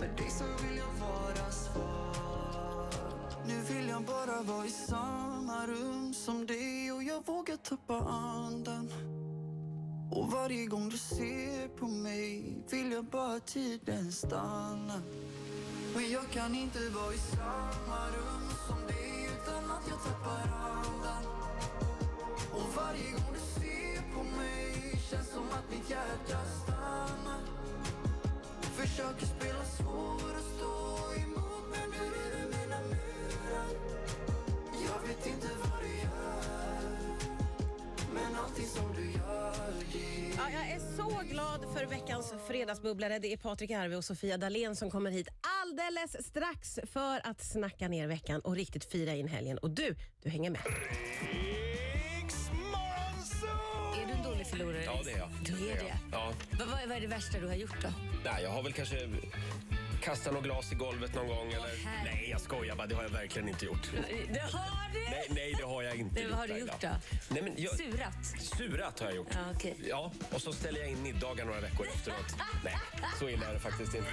Med dig så vill jag vara svag Nu vill jag bara vara i samma rum som dig och jag vågar tappa andan. Och varje gång du ser på mig vill jag bara tiden stanna. Men jag kan inte vara i samma rum Ja, jag är så glad för veckans fredagsbubblare. Det är Patrik Arve och Sofia Dalén som kommer hit alldeles strax för att snacka ner veckan och riktigt fira in helgen. Och du, du hänger med. Är du en dålig förlorare? Ja, det är jag. Du är det? Ja. Vad, vad, vad är det värsta du har gjort då? Nej, jag har väl kanske kastat något glas i golvet någon gång. Eller... Nej, jag skojar bara. Det har jag verkligen inte gjort. Det har du! Nej, nej det har jag inte Det, gjort. vad har du gjort då? Nej, men jag... Surat? Surat har jag gjort. Ja, okej. Ja, och så ställer jag in middagar några veckor efteråt. nej, så illa är det faktiskt inte.